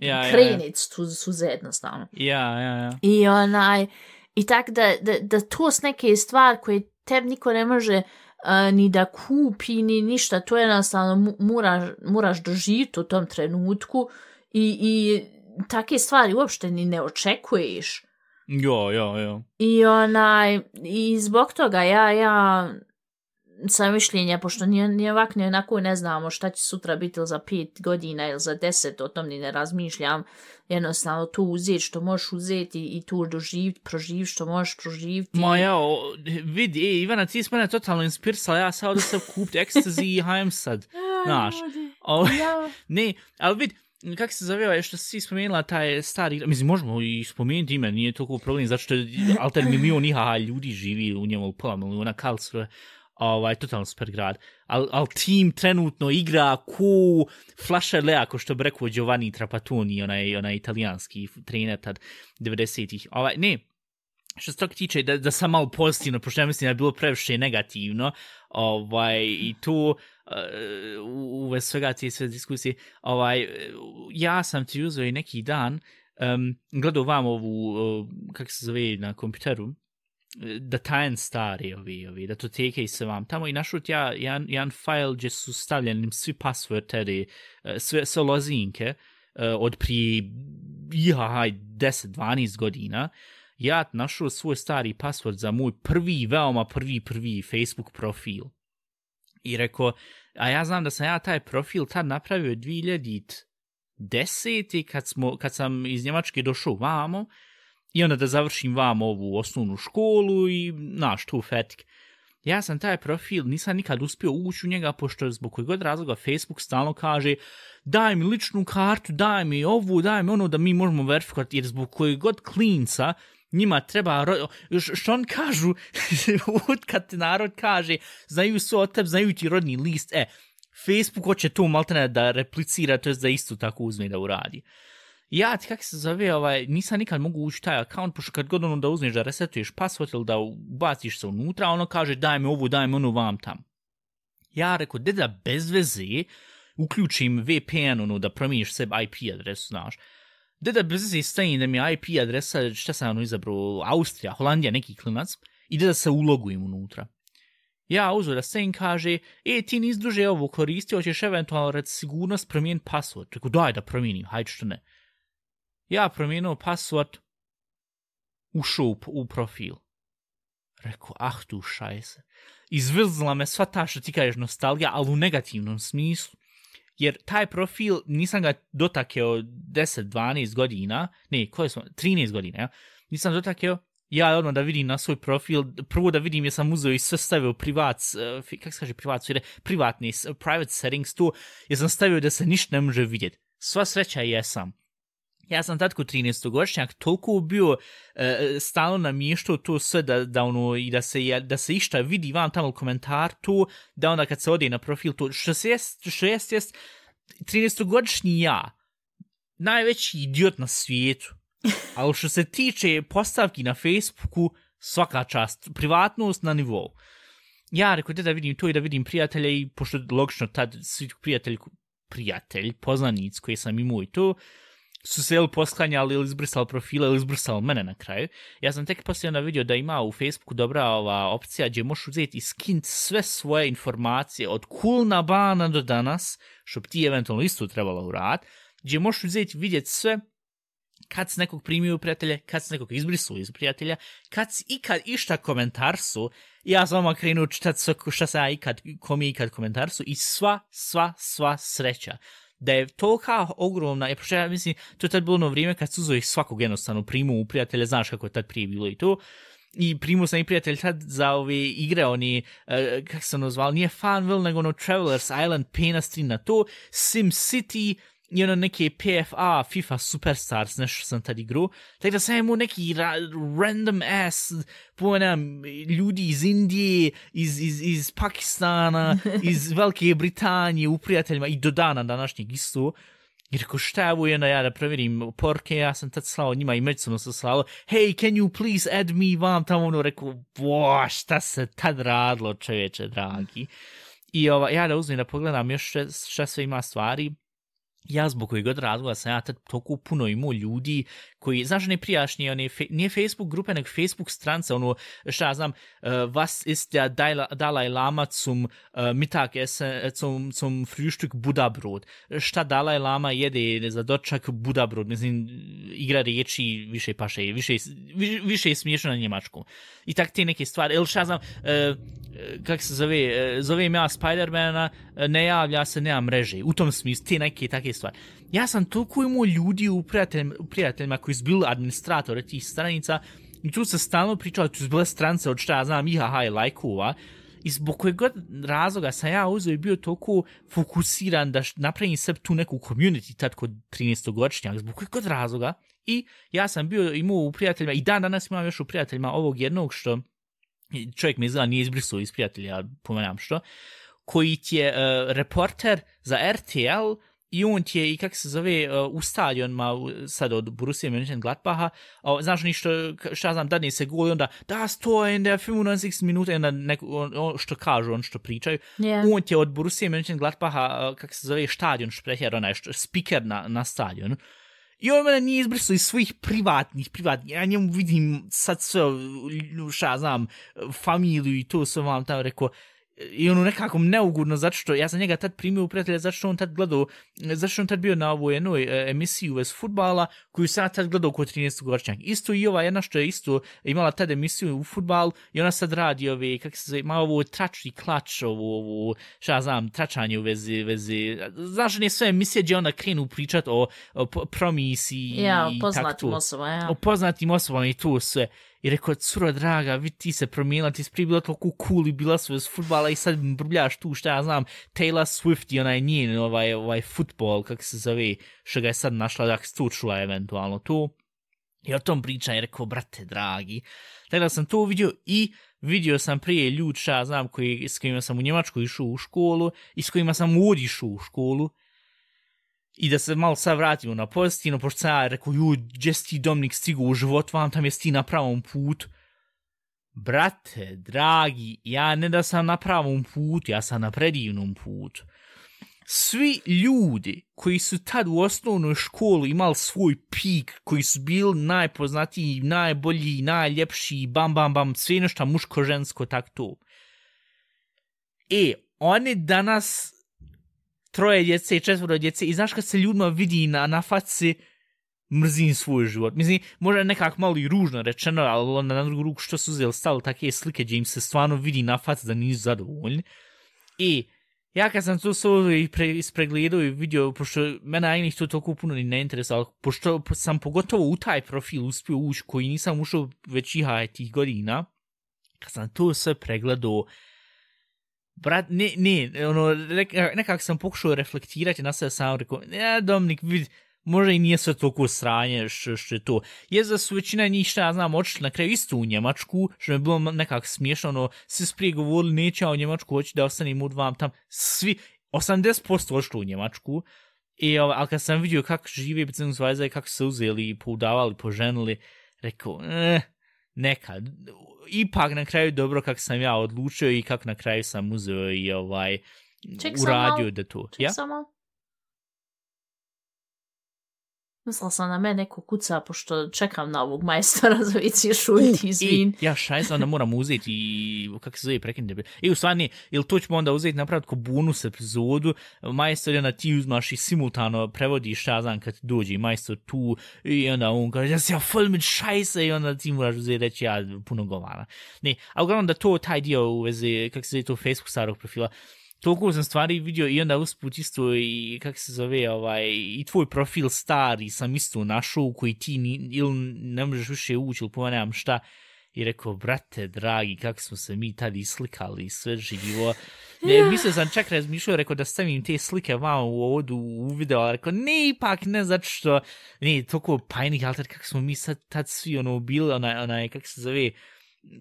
Ja, ja, ja. krenit su, suze jednostavno. Ja, ja, ja. I onaj, i tak da, da, da to s neke stvari koje tebi niko ne može uh, ni da kupi, ni ništa, to je jednostavno moraš, moraš doživjeti u tom trenutku i, i take stvari uopšte ni ne očekuješ. Jo, jo, jo. I onaj, i zbog toga ja, ja sam mišljenja, pošto ni, ni ovak ni onako ne znamo šta će sutra biti ili za pet godina ili za deset, o tom ni ne razmišljam. Jednostavno to uzeti što možeš uzeti i tu doživjeti, proživjeti što možeš proživjeti. Ma ja, vidi, e, Ivana, ti si mene totalno inspirisala, ja sad da se kupit ekstazi i hajem sad. Znaš, o, Ja, ne, ali vid, kako se zove, što si spomenula taj stari, mislim, možemo i spomenuti ime, nije toliko problem, zato što alter milion iha ljudi živi u njemu, pola miliona Karlsruhe, ovaj, totalno super grad. Al, al tim trenutno igra ku Flasher Lea, ko što bi rekao Giovanni Trapattoni, onaj, onaj italijanski trener tad 90-ih. Ovaj, ne, što se toga tiče, da, da sam malo pozitivno, pošto ja mislim da je bilo previše negativno, ovaj, i tu, uh, u, u svega te sve diskusije, ovaj, ja sam ti uzeo i neki dan, um, gledao vam ovu, uh, kako se zove na kompjuteru, da tajen stari ovi, ovi, datoteke i sve vam tamo i našao ja jedan, jedan file gdje su stavljeni svi passworderi, e, sve, sve lozinke e, od prije iha, 10-12 godina. Ja našao svoj stari password za moj prvi, veoma prvi, prvi Facebook profil. I rekao, a ja znam da sam ja taj profil tad napravio 2010. kad, smo, kad sam iz Njemačke došao vamo, i onda da završim vam ovu osnovnu školu i naš tu fetik. Ja sam taj profil, nisam nikad uspio ući u njega, pošto zbog kojeg god razloga Facebook stalno kaže daj mi ličnu kartu, daj mi ovu, daj mi ono da mi možemo verifikovati, jer zbog kojeg god klinca njima treba, još što on kažu, kad ti narod kaže, znaju su o tebi, znaju ti rodni list, e, Facebook hoće to maltene da replicira, to je da isto tako uzme da uradi ja ti kako se zove, ovaj, nisam nikad mogu ući taj account, pošto kad god ono da uzmeš da resetuješ password ili da ubaciš se unutra, ono kaže daj mi ovu, daj mi onu vam tam. Ja reko, deda bez veze uključim VPN, ono, da promijeniš sebi IP adresu, znaš. Deda bez veze stajim da mi je IP adresa, šta sam ono izabrao, Austrija, Holandija, neki klinac, i da se ulogujem unutra. Ja uzor da Sen kaže, e, ti nis duže ovo koristio, hoćeš eventualno rad sigurnost promijeniti password. Rekao, daj da promijenim, hajde što ne ja promijenuo password, ušao u, profil. Rekao, ah tu šajse. Izvrzla me sva ta što ti kažeš nostalgija, ali u negativnom smislu. Jer taj profil, nisam ga dotakeo 10-12 godina, ne, koje smo, 13 godina, ja? nisam dotakeo, ja odmah da vidim na svoj profil, prvo da vidim jesam uzeo i sve stavio privat, eh, kako se kaže privat, svire, privatni, private settings tu, jesam stavio da se ništa ne može vidjeti. Sva sreća jesam ja sam tad kod 13-godišnjak toliko bio e, stalno namještao to sve da, da ono i da se, da se išta vidi van tamo komentar tu, da onda kad se ode na profil to, što se jest, što jest, jest 13-godišnji ja, najveći idiot na svijetu. Ali što se tiče postavki na Facebooku, svaka čast, privatnost na nivou. Ja rekao, da vidim to i da vidim prijatelja i pošto logično tad svi prijatelji, prijatelj, poznanic koji sam imao i to, su se ili posklanjali ili izbrisali profile ili izbrisali mene na kraju. Ja sam tek poslije onda vidio da ima u Facebooku dobra ova opcija gdje možeš uzeti i skint sve svoje informacije od kulna bana do danas, što bi ti eventualno isto trebalo uraditi, gdje možeš uzeti vidjet vidjeti sve kad se nekog primio u prijatelje, kad se nekog izbrisao iz prijatelja, kad si ikad išta komentarsu, ja sam vam krenuo čitati sve ko- šta sam ja ikad, kom je ikad komentarsu i sva, sva, sva sreća da je tolika ogromna, je pošto ja mislim, to je tad bilo ono vrijeme kad su ih svakog jednostavno primu u prijatelja, znaš kako je tad prije bilo i to, i primu sam i prijatelj tad za ove igre, oni, e, uh, kako se ono zvali, nije Farmville, nego ono Travelers Island, penastri na to, Sim City, i ono neke PFA, FIFA Superstars, nešto sam tad igru, tako da sam imao neki ra random ass, pojena, ljudi iz Indije, iz, iz, iz Pakistana, iz Velike Britanije, u prijateljima, i do dana današnjeg isto, I rekao, šta je ovo? Jedna, ja da provjerim porke, ja sam tad slao njima i međusobno sam slao, hey, can you please add me vam? Tamo, ono, rekao, bo, šta se tad radilo, čovječe, dragi. I ova, ja da uzmem da pogledam još šta, šta sve ima stvari, ja zbog kojeg god razloga sam ja tad toliko puno imao ljudi koji, znaš, ne prijašnji, one, fe, nije Facebook grupe, nego Facebook stranca, ono, šta ja znam, eh, uh, was ist der Dalai Lama zum uh, eh, Mittagessen, zum, zum Frühstück Budabrot? Šta Dalai Lama jede za dočak Budabrot? Mislim, igra riječi više paše, više, više, više je smiješno na njemačkom. I tak te neke stvari, ili šta znam, uh, kak se zove, uh, zovem ja Spidermana, ne javlja se, nema mreže. U tom smislu, te neke take stvari ja sam toliko imao ljudi u prijateljima, u prijateljima koji su bili administratore tih stranica i tu se stalno pričalo, tu su bile strance od šta ja znam, IHH i lajkova i zbog kojeg god razloga sam ja uzeo i bio toliko fokusiran da napravim sve tu neku community tad kod 13. godišnjak, zbog kojeg god razloga i ja sam bio imao u prijateljima i dan danas imam još u prijateljima ovog jednog što čovjek mi izgleda nije izbrisao iz prijatelja, pomenam što, koji ti je uh, reporter za RTL i on ti je, i kak se zove, uh, u stadionima sad od Borussia Mönchengladbacha, uh, znaš ništo, šta ja znam, dadne se gol i onda, da, sto in der 95 minuta, i onda neko, on, on, što kažu, on što pričaju, yeah. on ti je od Borussia Mönchengladbacha, uh, kak se zove, stadion, što pretjer, onaj, što, speaker na, na stadionu, I on mene nije izbrisao iz svojih privatnih, privatnih, ja njemu vidim sad sve, šta znam, familiju i to sve vam tamo rekao, i ono nekako neugodno, zato što ja sam njega tad primio u prijatelja, zato što on tad gledao, zato što on tad bio na ovoj jednoj e, emisiji US futbala, koju sam tad gledao kod 13. godišnjak. Isto i ova jedna što je isto imala tad emisiju u futbal i ona sad radi ove, kako se zove, ima ovo tračni klač, ovo, ovo, šta znam, tračanje u vezi, vezi, znaš, ne sve emisije gdje ona krenu pričat o, o promisiji ja, i poznatim osobama, ja. O poznatim osobama i to sve. I rekao, cura draga, vi ti se promijenila, ti si prije bila toliko cool i bila su iz futbala i sad brbljaš tu, šta ja znam, Taylor Swift i onaj njen, ovaj, ovaj futbol, kako se zove, što ga je sad našla, da se čula eventualno tu. I o tom pričam i rekao, brate dragi, tako da sam to vidio i vidio sam prije ljud, šta ja znam, koji, s kojima sam u Njemačku išao u školu i s kojima sam odišao u školu, I da se malo sad vratimo na pozitivno, pošto sam ja rekao, ju, gdje si ti Dominik stigu u život, vam tam jesi ti na pravom putu. Brate, dragi, ja ne da sam na pravom putu, ja sam na predivnom putu. Svi ljudi koji su tad u osnovnoj školi imali svoj pik, koji su bili najpoznatiji, najbolji, najljepši, bam, bam, bam, sve nešto muško, žensko, tak to. E, oni danas troje djece i četvro djece i znaš kad se ljudima vidi na, na faci mrzim svoj život. Mislim, možda nekak malo i ružno rečeno, ali onda na drugu ruku što su uzeli stali takve slike gdje im se stvarno vidi na faci da nisu zadovoljni. I ja kad sam to sve pre, ispregledao i vidio, pošto mene ajnih to toliko puno ni ne interesalo, pošto sam pogotovo u taj profil uspio ući koji nisam ušao već iha tih godina, kad sam to sve pregledao, brat, ne, ne, ono, nekako sam pokušao reflektirati na sebe sam rekao, ja, Dominik, vidi, možda i nije sve toliko sranje što, što je to. Je za su većina njih, šta ja znam, očili na kraju isto u Njemačku, što je bilo nekako smiješno, ono, svi su prije govorili, neće u Njemačku, hoće da ostanem u dvam tam, svi, 80% očili u Njemačku, I, ovaj, ali kad sam vidio kako žive Beziehungsweise i kako se uzeli i poudavali, poženili, rekao, eh, neka, ipak na kraju dobro kako sam ja odlučio i kako na kraju sam uzeo i ovaj Ček uradio da to. Ček ja? samo. Mislila sam na mene neko kuca, pošto čekam na ovog majstora za vici šuti, izvin. I, ja šajsa, onda moram uzeti i, kako se zove, prekinite. I u stvarni, ili to ćemo onda uzeti napraviti ko bonus epizodu, majstor je na ti uzmaš i simultano prevodiš, šta znam, kad dođe majstor tu, i onda on kaže, ja se ja full mit šajsa, i onda ti moraš uzeti reći, ja puno govara. Ne, a uglavnom da to, taj dio u vezi, kako se zove to Facebook starog profila, toliko sam stvari vidio i onda usput isto i kak se zove ovaj i tvoj profil stari sam isto našao koji ti ni, ili ne možeš više ući ili pomenam šta i rekao brate dragi kako smo se mi tad islikali sve živo ne, yeah. mislio sam čak razmišljao rekao da stavim te slike vamo u ovodu u video ali rekao ne ipak ne zato što ne toliko pajnih ali kako smo mi sad tad svi ono bili onaj, onaj kako se zove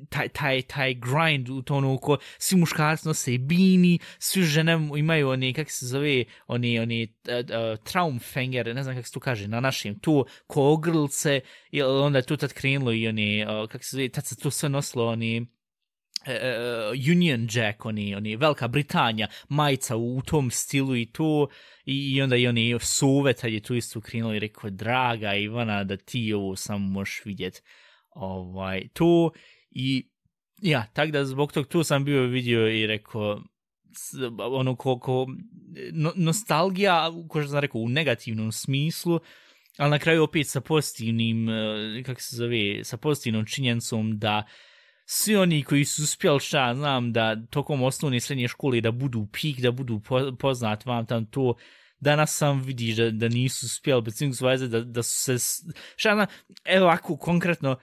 taj, taj, taj grind u to ono ko svi muškarci nose bini, svi žene imaju oni, kak se zove, oni, oni uh, eh, uh, eh, traumfenger, ne znam kako se to kaže, na našem, tu ko ogrlce, i onda je tu tad krenulo i oni, uh, eh, kak se zove, tad se to sve nosilo, oni, Uh, Union Jack, oni, oni, Velika Britanija, majica u, u tom stilu i to, i, i onda i oni suve, tad je tu isto krenulo i rekao, draga Ivana, da ti ovo samo možeš vidjet, ovaj, to, I ja, tak da zbog tog tu sam bio vidio i rekao ono ko, ko no, nostalgija, ko što sam rekao, u negativnom smislu, ali na kraju opet sa pozitivnim, e, kako se zove, sa pozitivnom činjenicom da svi oni koji su uspjeli šta, znam da tokom osnovne i srednje škole da budu pik, da budu poznat vam tam to, danas sam vidiš da, da nisu uspjeli, bez da, da su se, šta znam, evo ako konkretno,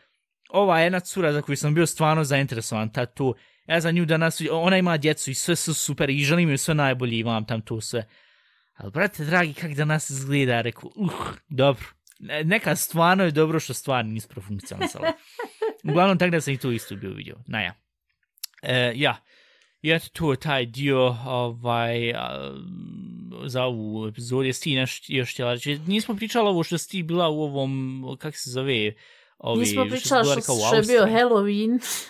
ova jedna cura za koju sam bio stvarno zainteresovan, ta tu, ja za nju danas, ona ima djecu i sve su super i želim joj sve najbolje i vam tam tu sve. Ali, brate, dragi, kak danas izgleda, rekao, uh, dobro. Neka stvarno je dobro što stvarno nisu profunkcionisala. Uglavnom, tako da sam i tu isto bio vidio. Naja. E, ja. I eto tu je taj dio ovaj, a, za ovu epizodu. Jesi ti nešto još htjela reći? Nismo pričali ovo što si ti bila u ovom, kak se zove, Ovi, Mi smo pričali što, što, što je bio Halloween.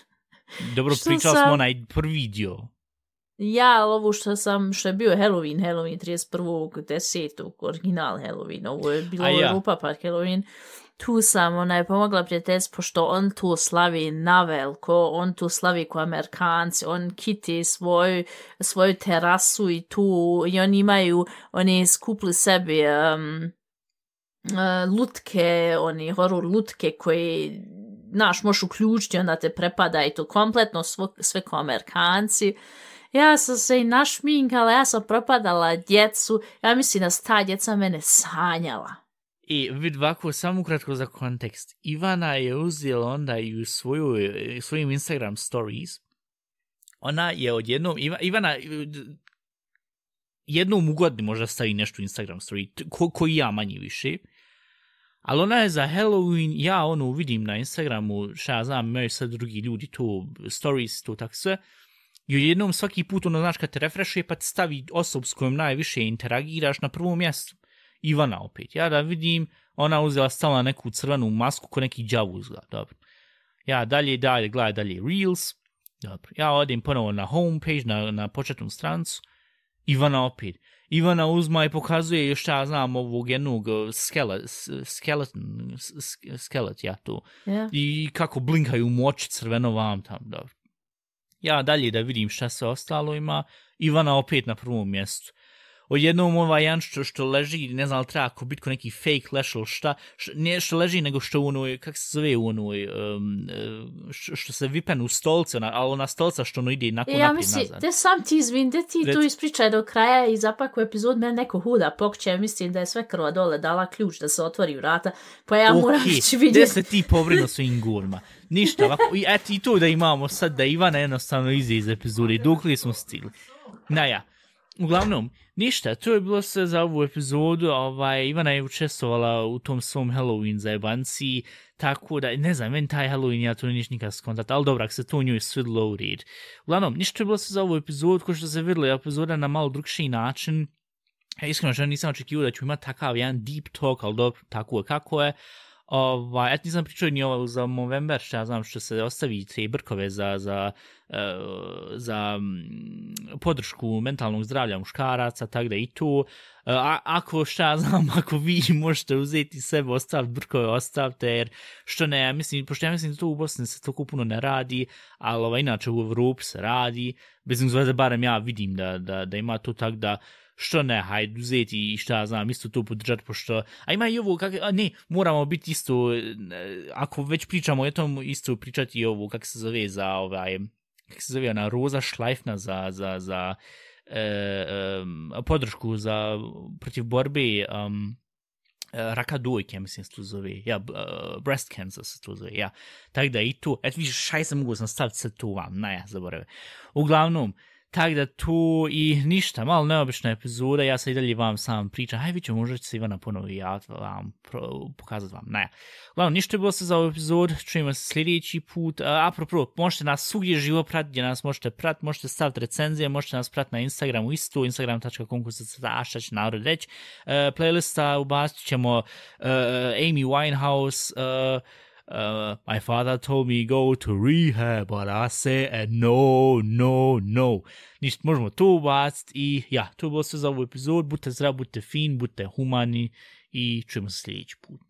Dobro, pričali sam... smo onaj prvi dio. Ja, ali ovo što sam, što je bio Halloween, Halloween 31. desetog, original Halloween, ovo je bilo ja. Rupa Park Halloween, tu sam onaj pomogla prijateljstvo, pošto on tu slavi na veliko, on tu slavi ko Amerikanci, on kiti svoj, svoju terasu i tu, i oni imaju, oni skupli sebi, um, uh, lutke, oni horor lutke koji naš možeš uključiti, onda te prepada i to kompletno svo, sve ko Amerikanci. Ja sam se i našminkala, ja sam propadala djecu, ja mislim da sta djeca mene sanjala. I vid ovako, samo kratko za kontekst. Ivana je uzela onda i u svoju, svojim Instagram stories. Ona je odjednom, Ivana, jednom ugodni možda stavi nešto u Instagram story, ko, koji ja manje više. Ali ona je za Halloween, ja ono vidim na Instagramu, šta ja znam, imaju sad drugi ljudi to, stories, to tako sve. I jednom svaki put ono, znaš, kad te refreshuje, pa ti stavi osob s kojom najviše interagiraš na prvom mjestu. Ivana opet. Ja da vidim, ona uzela stala neku crvenu masku ko neki džavu izgleda. Dobro. Ja dalje, dalje, gledaj dalje Reels. Dobro. Ja odim ponovo na homepage, na, na početnu strancu. Ivana opet. Ivana uzma i pokazuje još ja znam ovog jednog uh, skelet, skeleton, skelet, ja to. Yeah. I kako blinkaju moći crveno vam tam. Da. Ja dalje da vidim šta se ostalo ima. Ivana opet na prvom mjestu odjednom ovaj jedan što, što leži, ne znam li treba ako biti ko neki fake leš ili šta, što, ne što leži nego što u onoj, kak se zove u onoj, um, što, što se vipen u stolce, ona, ali ona stolca što ono ide nakon ja mislim, nazad. te sam ti izvin, te ti Rec... tu ispričaj do kraja i zapak u epizod mene neko huda pokće, mislim da je sve krva dole dala ključ da se otvori vrata, pa ja okay. moram ići vidjeti. Gde se ti povrino svojim gurma? Ništa, ovako, i, eto i to da imamo sad da Ivana jednostavno ize iz epizode, dok li smo stili. Na ja. Uglavnom, ništa, to je bilo sve za ovu epizodu, ovaj, Ivana je učestvovala u tom svom Halloween zajebanci, tako da, ne znam, meni taj Halloween, ja to niš nikad skontat, ali dobro, ako se to njoj svidlo u red. Uglavnom, ništa je bilo sve za ovu epizodu, ko što se vidjeli, epizoda na malo drugšiji način, Ja, iskreno, što nisam očekivao da ću imati takav jedan deep talk, ali dobro, tako je kako je. Ovaj, et nisam pričao ni ovo za Movember, što ja znam što se ostavi te brkove za, za, uh, za podršku mentalnog zdravlja muškaraca, tako da i tu. E, a, ako što ja znam, ako vi možete uzeti sebe, ostaviti brkove, ostavite, jer što ne, ja mislim, pošto ja mislim da to u Bosni se toliko puno ne radi, ali ovaj, inače u Evropi se radi, bez zvezda barem ja vidim da, da, da ima to tak da, što ne, hajde uzeti i šta znam, isto to podržati, pošto, a ima i ovo, kak, a ne, moramo biti isto, eh, ako već pričamo o tom, isto pričati i ovo, kak se zove za ovaj, kak se zove ona Roza Šlajfna za, za, za e, e, podršku za protiv borbe um, raka dojke, mislim se to zove, ja, uh, breast cancer se to zove, ja. Tako da i tu, eto vidiš, šaj se mogu sam staviti sad tu vam, na ja, zaboravim. Uglavnom, Tako da tu i ništa, malo neobična epizoda, ja sad i dalje vam sam pričam, haj vidite, možda će se Ivana ponovo ja vam pro, pokazati vam, ne. Uglavnom, ništa je bilo se za ovaj epizod, čujemo se sljedeći put, a, apropo, možete nas svugdje živo pratiti, gdje nas možete pratiti, možete staviti recenzije, možete nas pratiti na Instagramu isto, instagram.com kusaca, šta će narod reći, uh, e, playlista ubacit ćemo uh, Amy Winehouse, uh, uh, my father told me go to rehab, but I said uh, no, no, no. Ništa, možemo to ubaciti i ja, to je bilo sve za ovu epizod. Budite zdrav, budite fin, budite humani i čujemo se sljedeći put.